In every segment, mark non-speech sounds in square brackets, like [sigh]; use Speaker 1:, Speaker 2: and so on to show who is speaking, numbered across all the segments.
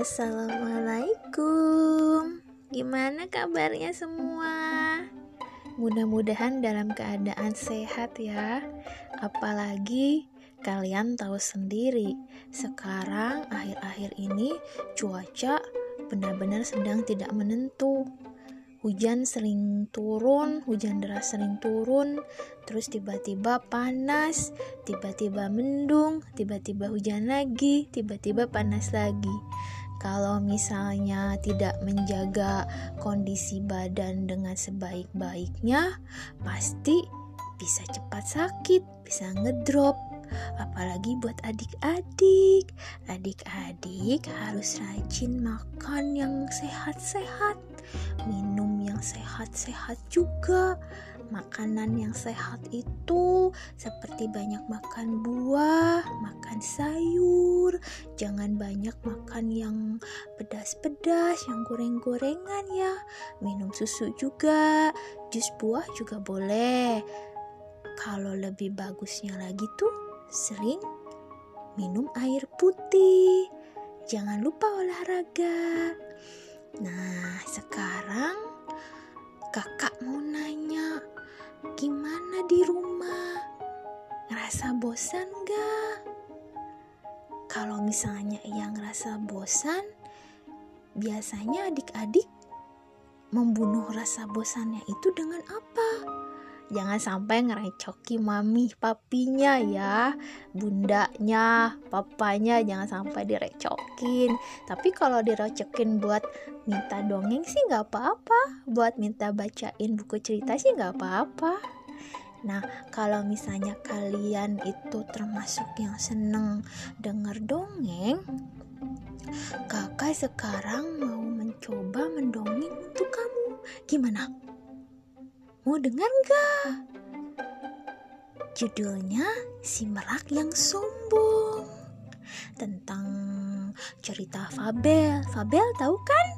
Speaker 1: Assalamualaikum. Gimana kabarnya semua? Mudah-mudahan dalam keadaan sehat ya. Apalagi kalian tahu sendiri, sekarang akhir-akhir ini cuaca benar-benar sedang tidak menentu. Hujan sering turun, hujan deras sering turun, terus tiba-tiba panas, tiba-tiba mendung, tiba-tiba hujan lagi, tiba-tiba panas lagi kalau misalnya tidak menjaga kondisi badan dengan sebaik-baiknya, pasti bisa cepat sakit, bisa ngedrop. Apalagi buat adik-adik. Adik-adik harus rajin makan yang sehat-sehat, minum yang sehat-sehat juga makanan yang sehat itu seperti banyak makan buah, makan sayur, jangan banyak makan yang pedas-pedas, yang goreng-gorengan ya. Minum susu juga, jus buah juga boleh. Kalau lebih bagusnya lagi tuh sering minum air putih. Jangan lupa olahraga. Nah, sekarang kakak mau nanya, Gimana di rumah? Ngerasa bosan gak? Kalau misalnya ia ngerasa bosan, biasanya adik-adik membunuh rasa bosannya itu dengan apa? Jangan sampai ngerecoki mami papinya ya Bundanya, papanya jangan sampai direcokin Tapi kalau direcokin buat minta dongeng sih nggak apa-apa buat minta bacain buku cerita sih nggak apa-apa Nah, kalau misalnya kalian itu termasuk yang seneng denger dongeng, kakak sekarang mau mencoba mendongeng untuk kamu. Gimana? Mau dengar nggak? Judulnya Si Merak yang Sombong tentang cerita fabel. Fabel tahu kan?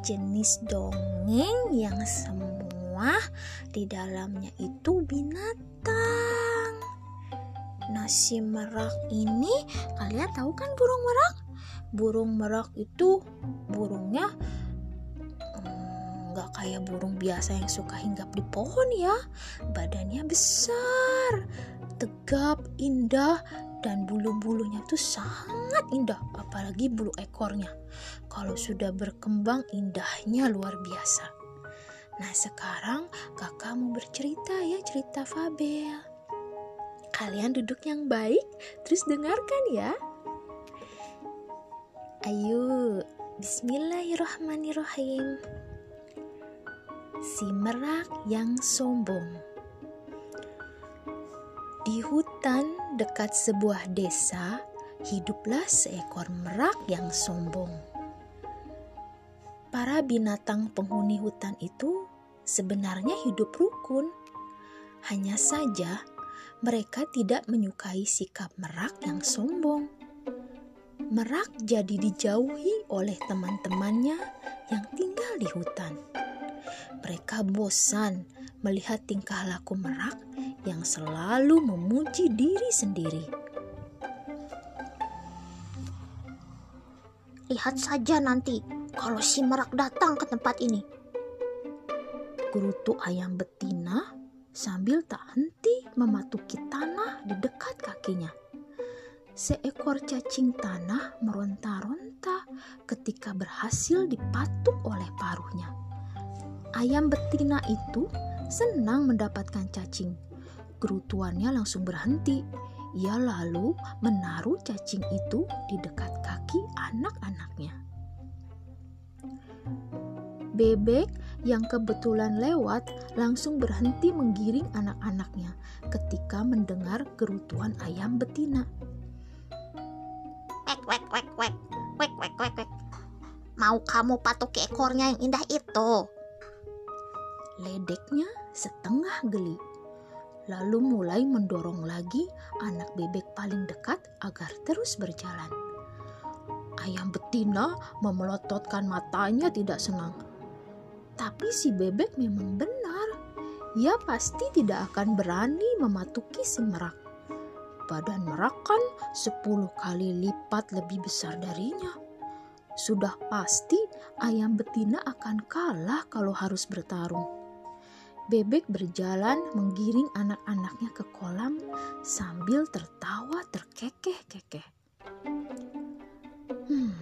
Speaker 1: Jenis dongeng yang semua di dalamnya itu binatang. Nasi merak ini kalian tahu kan burung merak? Burung merak itu burungnya nggak kayak burung biasa yang suka hinggap di pohon ya. Badannya besar, tegap, indah, dan bulu-bulunya tuh sangat indah apalagi bulu ekornya. Kalau sudah berkembang indahnya luar biasa. Nah sekarang kakak mau bercerita ya cerita Fabel. Kalian duduk yang baik terus dengarkan ya. Ayo Bismillahirrahmanirrahim Si merak yang sombong di hutan dekat sebuah desa, hiduplah seekor merak yang sombong. Para binatang penghuni hutan itu sebenarnya hidup rukun. Hanya saja mereka tidak menyukai sikap merak yang sombong. Merak jadi dijauhi oleh teman-temannya yang tinggal di hutan. Mereka bosan melihat tingkah laku merak yang selalu memuji diri sendiri.
Speaker 2: Lihat saja nanti kalau si merak datang ke tempat ini.
Speaker 1: Gerutu ayam betina sambil tak henti mematuki tanah di dekat kakinya. Seekor cacing tanah meronta-ronta ketika berhasil dipatuk oleh paruhnya. Ayam betina itu senang mendapatkan cacing Gerutuannya langsung berhenti. Ia lalu menaruh cacing itu di dekat kaki anak-anaknya. Bebek yang kebetulan lewat langsung berhenti menggiring anak-anaknya ketika mendengar gerutuan ayam betina.
Speaker 2: Wek, wek, wek, wek, wek, wek, wek, wek. Mau kamu patuki ekornya yang indah itu?
Speaker 1: Ledeknya setengah geli lalu mulai mendorong lagi anak bebek paling dekat agar terus berjalan. Ayam betina memelototkan matanya tidak senang. Tapi si bebek memang benar. Ia pasti tidak akan berani mematuki si merak. Badan merak kan sepuluh kali lipat lebih besar darinya. Sudah pasti ayam betina akan kalah kalau harus bertarung. Bebek berjalan menggiring anak-anaknya ke kolam sambil tertawa terkekeh-kekeh. Hmm,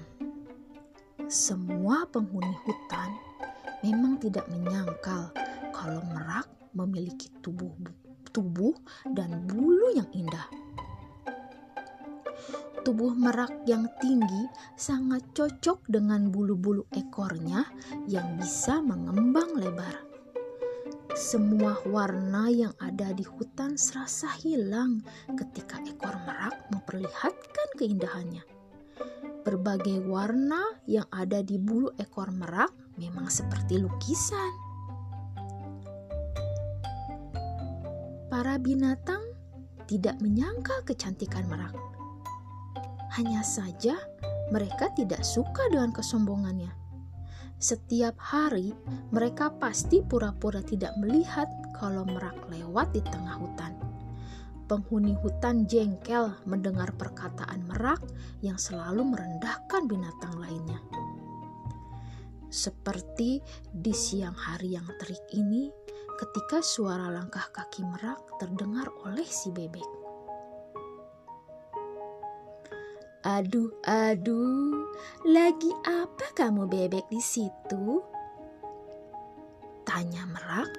Speaker 1: semua penghuni hutan memang tidak menyangkal kalau merak memiliki tubuh tubuh dan bulu yang indah. Tubuh merak yang tinggi sangat cocok dengan bulu-bulu ekornya yang bisa mengembang lebar. Semua warna yang ada di hutan serasa hilang ketika ekor merak memperlihatkan keindahannya. Berbagai warna yang ada di bulu ekor merak memang seperti lukisan. Para binatang tidak menyangka kecantikan merak. Hanya saja mereka tidak suka dengan kesombongannya. Setiap hari mereka pasti pura-pura tidak melihat kalau merak lewat di tengah hutan penghuni hutan jengkel mendengar perkataan merak yang selalu merendahkan binatang lainnya. Seperti di siang hari yang terik ini, ketika suara langkah kaki merak terdengar oleh si bebek. Aduh, aduh, lagi apa kamu bebek di situ? Tanya merak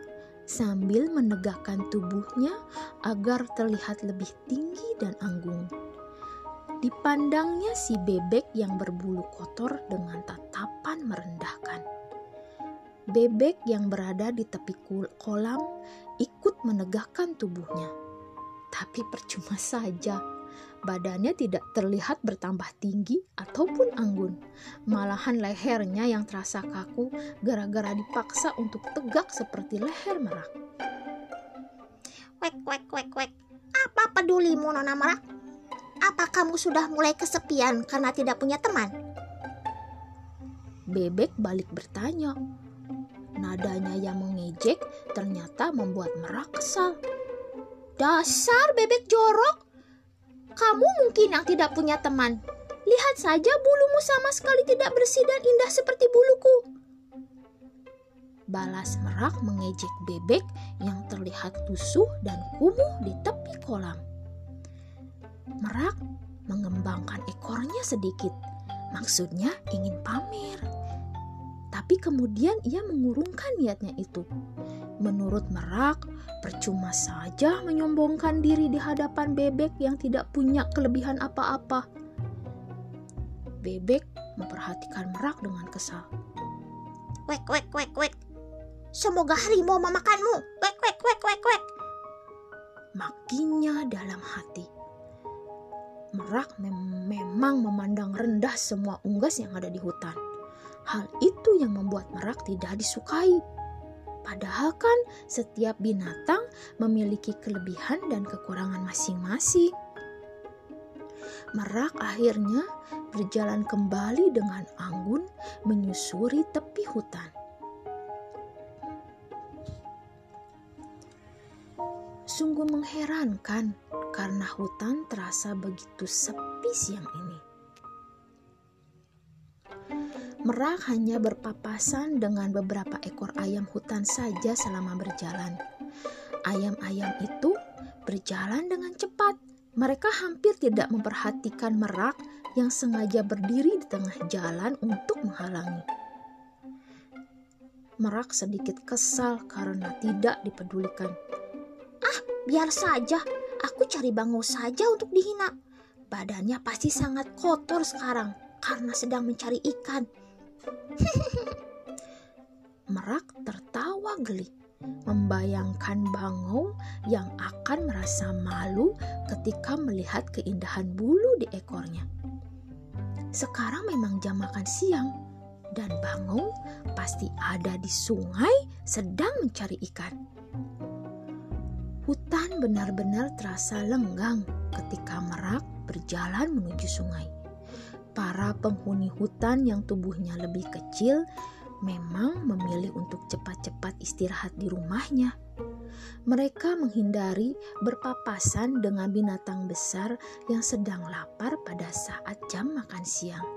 Speaker 1: sambil menegakkan tubuhnya agar terlihat lebih tinggi dan anggun. Dipandangnya si bebek yang berbulu kotor dengan tatapan merendahkan. Bebek yang berada di tepi kolam ikut menegakkan tubuhnya. Tapi percuma saja Badannya tidak terlihat bertambah tinggi ataupun anggun. Malahan lehernya yang terasa kaku gara-gara dipaksa untuk tegak seperti leher merak.
Speaker 2: Wek, wek, wek, wek. Apa pedulimu, Nona Merak? Apa kamu sudah mulai kesepian karena tidak punya teman?
Speaker 1: Bebek balik bertanya. Nadanya yang mengejek ternyata membuat merak kesal.
Speaker 2: Dasar bebek jorok, kamu mungkin yang tidak punya teman. Lihat saja bulumu sama sekali tidak bersih dan indah seperti buluku.
Speaker 1: Balas merak mengejek bebek yang terlihat tusuh dan kumuh di tepi kolam. Merak mengembangkan ekornya sedikit. Maksudnya ingin pamer. Tapi kemudian ia mengurungkan niatnya itu. Menurut Merak, percuma saja menyombongkan diri di hadapan bebek yang tidak punya kelebihan apa-apa. Bebek memperhatikan Merak dengan kesal.
Speaker 2: Wek, wek, wek, wek. Semoga harimau memakanmu. Wek, wek, wek, wek, wek.
Speaker 1: Makinya dalam hati. Merak mem memang memandang rendah semua unggas yang ada di hutan. Hal itu yang membuat Merak tidak disukai. Padahal kan setiap binatang memiliki kelebihan dan kekurangan masing-masing. Merak akhirnya berjalan kembali dengan anggun menyusuri tepi hutan. Sungguh mengherankan karena hutan terasa begitu sepi siang ini. Merak hanya berpapasan dengan beberapa ekor ayam hutan saja selama berjalan. Ayam-ayam itu berjalan dengan cepat. Mereka hampir tidak memperhatikan merak yang sengaja berdiri di tengah jalan untuk menghalangi. Merak sedikit kesal karena tidak dipedulikan.
Speaker 2: Ah, biar saja. Aku cari bangau saja untuk dihina. Badannya pasti sangat kotor sekarang karena sedang mencari ikan. [laughs]
Speaker 1: Merak tertawa geli, membayangkan bangau yang akan merasa malu ketika melihat keindahan bulu di ekornya. Sekarang memang jam makan siang, dan bangau pasti ada di sungai sedang mencari ikan. Hutan benar-benar terasa lenggang ketika merak berjalan menuju sungai para penghuni hutan yang tubuhnya lebih kecil memang memilih untuk cepat-cepat istirahat di rumahnya. Mereka menghindari berpapasan dengan binatang besar yang sedang lapar pada saat jam makan siang.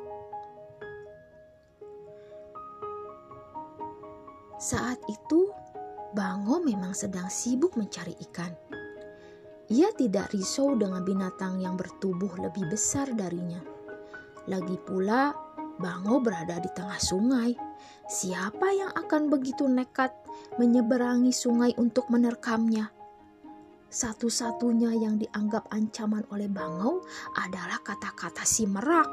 Speaker 1: Saat itu, Bango memang sedang sibuk mencari ikan. Ia tidak risau dengan binatang yang bertubuh lebih besar darinya lagi pula, Bango berada di tengah sungai. Siapa yang akan begitu nekat menyeberangi sungai untuk menerkamnya? Satu-satunya yang dianggap ancaman oleh Bangau adalah kata-kata si merak.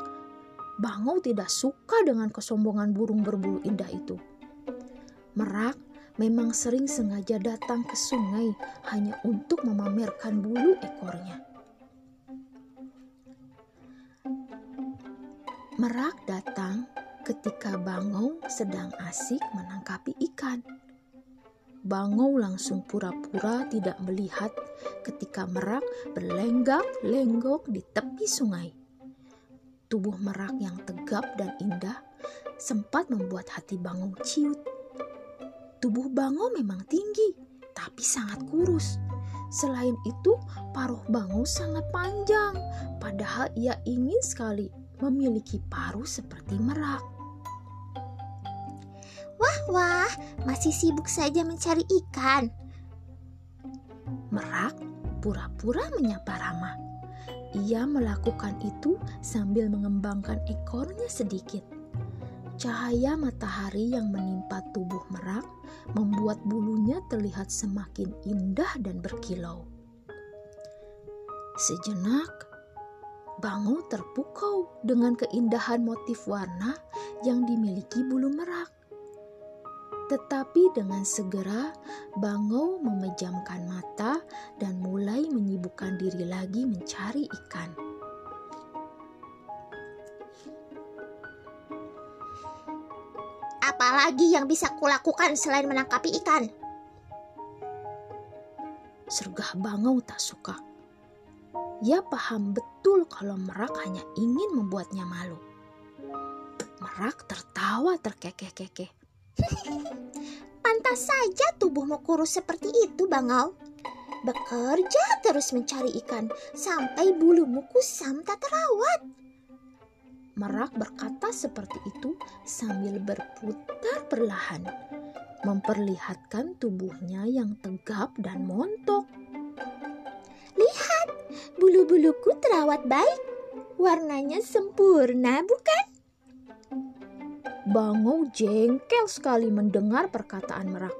Speaker 1: Bangau tidak suka dengan kesombongan burung berbulu indah itu. Merak memang sering sengaja datang ke sungai hanya untuk memamerkan bulu ekornya. Merak datang ketika Bangau sedang asik menangkapi ikan. Bangau langsung pura-pura tidak melihat ketika merak berlenggak-lenggok di tepi sungai. Tubuh merak yang tegap dan indah sempat membuat hati Bangau ciut. Tubuh Bangau memang tinggi, tapi sangat kurus. Selain itu, paruh Bangau sangat panjang, padahal ia ingin sekali memiliki paruh seperti merak.
Speaker 2: Wah, wah, masih sibuk saja mencari ikan.
Speaker 1: Merak pura-pura menyapa Rama. Ia melakukan itu sambil mengembangkan ekornya sedikit. Cahaya matahari yang menimpa tubuh merak membuat bulunya terlihat semakin indah dan berkilau. Sejenak, Bangu terpukau dengan keindahan motif warna yang dimiliki bulu merak. Tetapi dengan segera Bangau memejamkan mata dan mulai menyibukkan diri lagi mencari ikan.
Speaker 2: Apalagi yang bisa kulakukan selain menangkapi ikan?
Speaker 1: Sergah Bangau tak suka. Ia paham betul kalau Merak hanya ingin membuatnya malu. Merak tertawa terkekeh-kekeh. [laughs]
Speaker 2: Pantas saja tubuhmu kurus seperti itu, Bangau. Bekerja terus mencari ikan sampai bulumu kusam tak terawat.
Speaker 1: Merak berkata seperti itu sambil berputar perlahan, memperlihatkan tubuhnya yang tegap dan montok.
Speaker 2: Lihat, bulu-buluku terawat baik. Warnanya sempurna, bukan?
Speaker 1: Bangau jengkel sekali mendengar perkataan merak.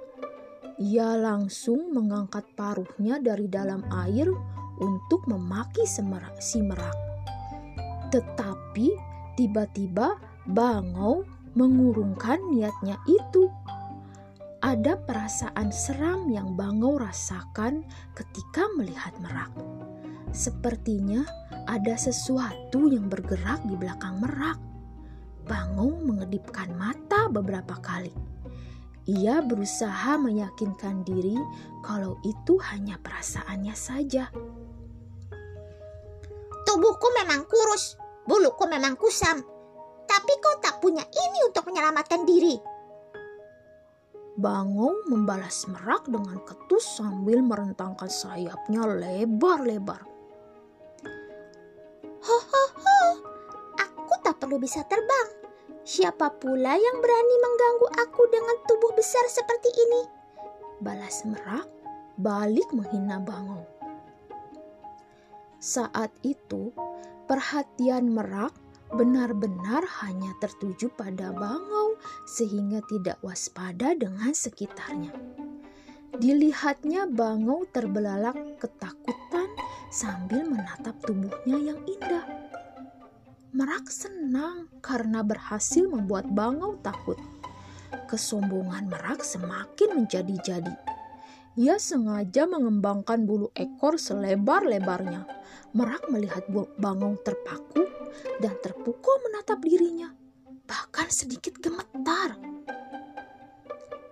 Speaker 1: Ia langsung mengangkat paruhnya dari dalam air untuk memaki semerak, si merak. Tetapi tiba-tiba Bangau mengurungkan niatnya itu. Ada perasaan seram yang Bangau rasakan ketika melihat merak. Sepertinya ada sesuatu yang bergerak di belakang merak. Bangung mengedipkan mata beberapa kali. Ia berusaha meyakinkan diri kalau itu hanya perasaannya saja.
Speaker 2: Tubuhku memang kurus, buluku memang kusam, tapi kau tak punya ini untuk menyelamatkan diri.
Speaker 1: Bangung membalas merak dengan ketus sambil merentangkan sayapnya lebar-lebar.
Speaker 2: Ho ho ho, aku tak perlu bisa terbang. Siapa pula yang berani mengganggu aku dengan tubuh besar seperti ini?
Speaker 1: Balas merak balik menghina Bangau. Saat itu, perhatian merak benar-benar hanya tertuju pada Bangau sehingga tidak waspada dengan sekitarnya. Dilihatnya Bangau terbelalak ketakutan sambil menatap tubuhnya yang indah. Merak senang karena berhasil membuat Bangau takut. Kesombongan Merak semakin menjadi-jadi. Ia sengaja mengembangkan bulu ekor selebar-lebarnya. Merak melihat Bangau terpaku dan terpukul menatap dirinya, bahkan sedikit gemetar.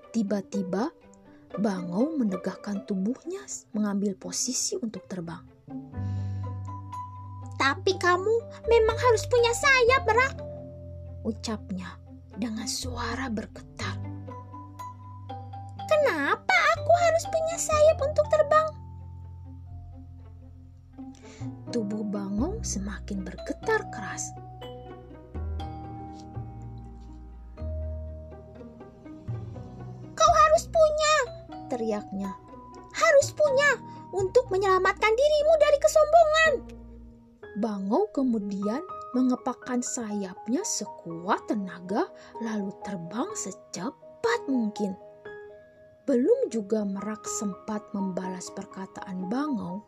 Speaker 1: Tiba-tiba, Bangau menegakkan tubuhnya mengambil posisi untuk terbang.
Speaker 2: Tapi kamu memang harus punya sayap, Merak.
Speaker 1: Ucapnya dengan suara bergetar.
Speaker 2: Kenapa aku harus punya sayap untuk terbang?
Speaker 1: Tubuh Bangong semakin bergetar keras.
Speaker 2: Kau
Speaker 1: teriaknya. Harus punya untuk menyelamatkan dirimu dari kesombongan. Bangau kemudian mengepakkan sayapnya sekuat tenaga lalu terbang secepat mungkin. Belum juga Merak sempat membalas perkataan Bangau,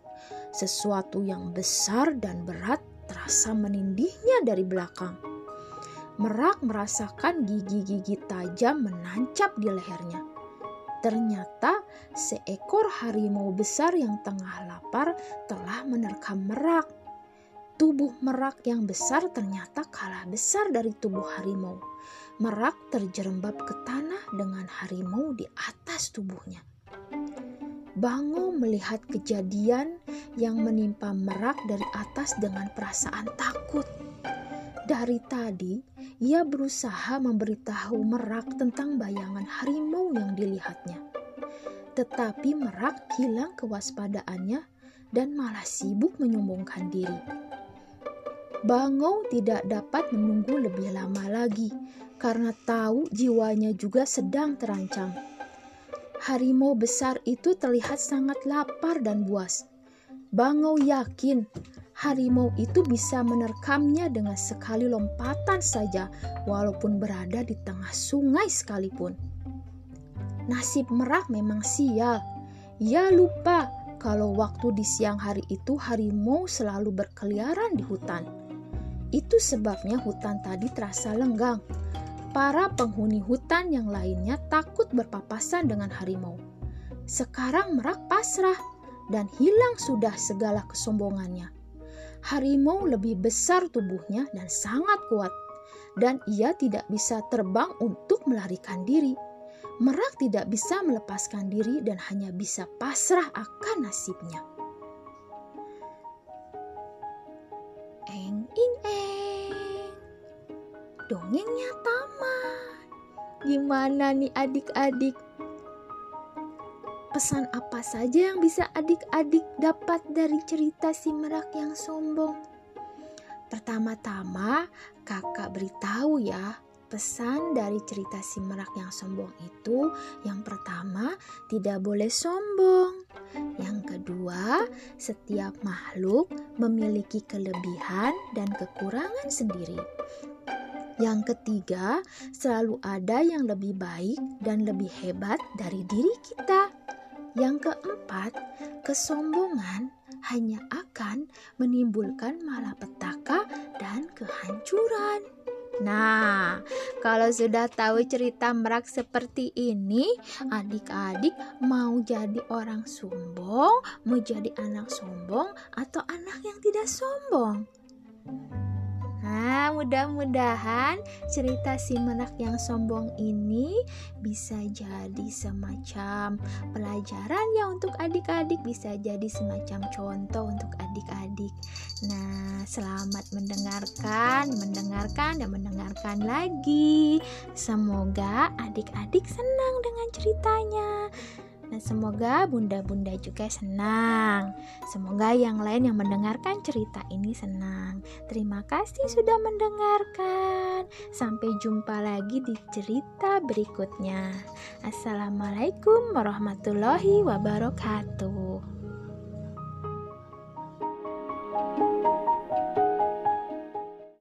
Speaker 1: sesuatu yang besar dan berat terasa menindihnya dari belakang. Merak merasakan gigi-gigi tajam menancap di lehernya. Ternyata seekor harimau besar yang tengah lapar telah menerkam Merak. Tubuh Merak yang besar ternyata kalah besar dari tubuh harimau. Merak terjerembab ke tanah dengan harimau di atas tubuhnya. Bango melihat kejadian yang menimpa Merak dari atas dengan perasaan takut. Dari tadi, ia berusaha memberitahu Merak tentang bayangan harimau yang dilihatnya. Tetapi Merak hilang kewaspadaannya dan malah sibuk menyombongkan diri. Bangau tidak dapat menunggu lebih lama lagi karena tahu jiwanya juga sedang terancam. Harimau besar itu terlihat sangat lapar dan buas. Bangau yakin harimau itu bisa menerkamnya dengan sekali lompatan saja, walaupun berada di tengah sungai sekalipun. Nasib Merak memang sial. Ia lupa kalau waktu di siang hari itu harimau selalu berkeliaran di hutan. Itu sebabnya hutan tadi terasa lenggang. Para penghuni hutan yang lainnya takut berpapasan dengan harimau. Sekarang merak pasrah dan hilang sudah segala kesombongannya. Harimau lebih besar tubuhnya dan sangat kuat, dan ia tidak bisa terbang untuk melarikan diri. Merak tidak bisa melepaskan diri dan hanya bisa pasrah akan nasibnya. dongengnya tamat. Gimana nih adik-adik? Pesan apa saja yang bisa adik-adik dapat dari cerita si merak yang sombong? Pertama-tama, kakak beritahu ya, pesan dari cerita si merak yang sombong itu yang pertama tidak boleh sombong. Yang kedua, setiap makhluk memiliki kelebihan dan kekurangan sendiri. Yang ketiga, selalu ada yang lebih baik dan lebih hebat dari diri kita. Yang keempat, kesombongan hanya akan menimbulkan malapetaka dan kehancuran. Nah, kalau sudah tahu cerita merak seperti ini, adik-adik mau jadi orang sombong, mau jadi anak sombong, atau anak yang tidak sombong? Nah, mudah-mudahan cerita si menak yang sombong ini bisa jadi semacam pelajaran ya untuk adik-adik, bisa jadi semacam contoh untuk adik-adik. Nah, selamat mendengarkan, mendengarkan dan mendengarkan lagi. Semoga adik-adik senang dengan ceritanya. Nah, semoga bunda-bunda juga senang. Semoga yang lain yang mendengarkan cerita ini senang. Terima kasih sudah mendengarkan. Sampai jumpa lagi di cerita berikutnya. Assalamualaikum warahmatullahi wabarakatuh.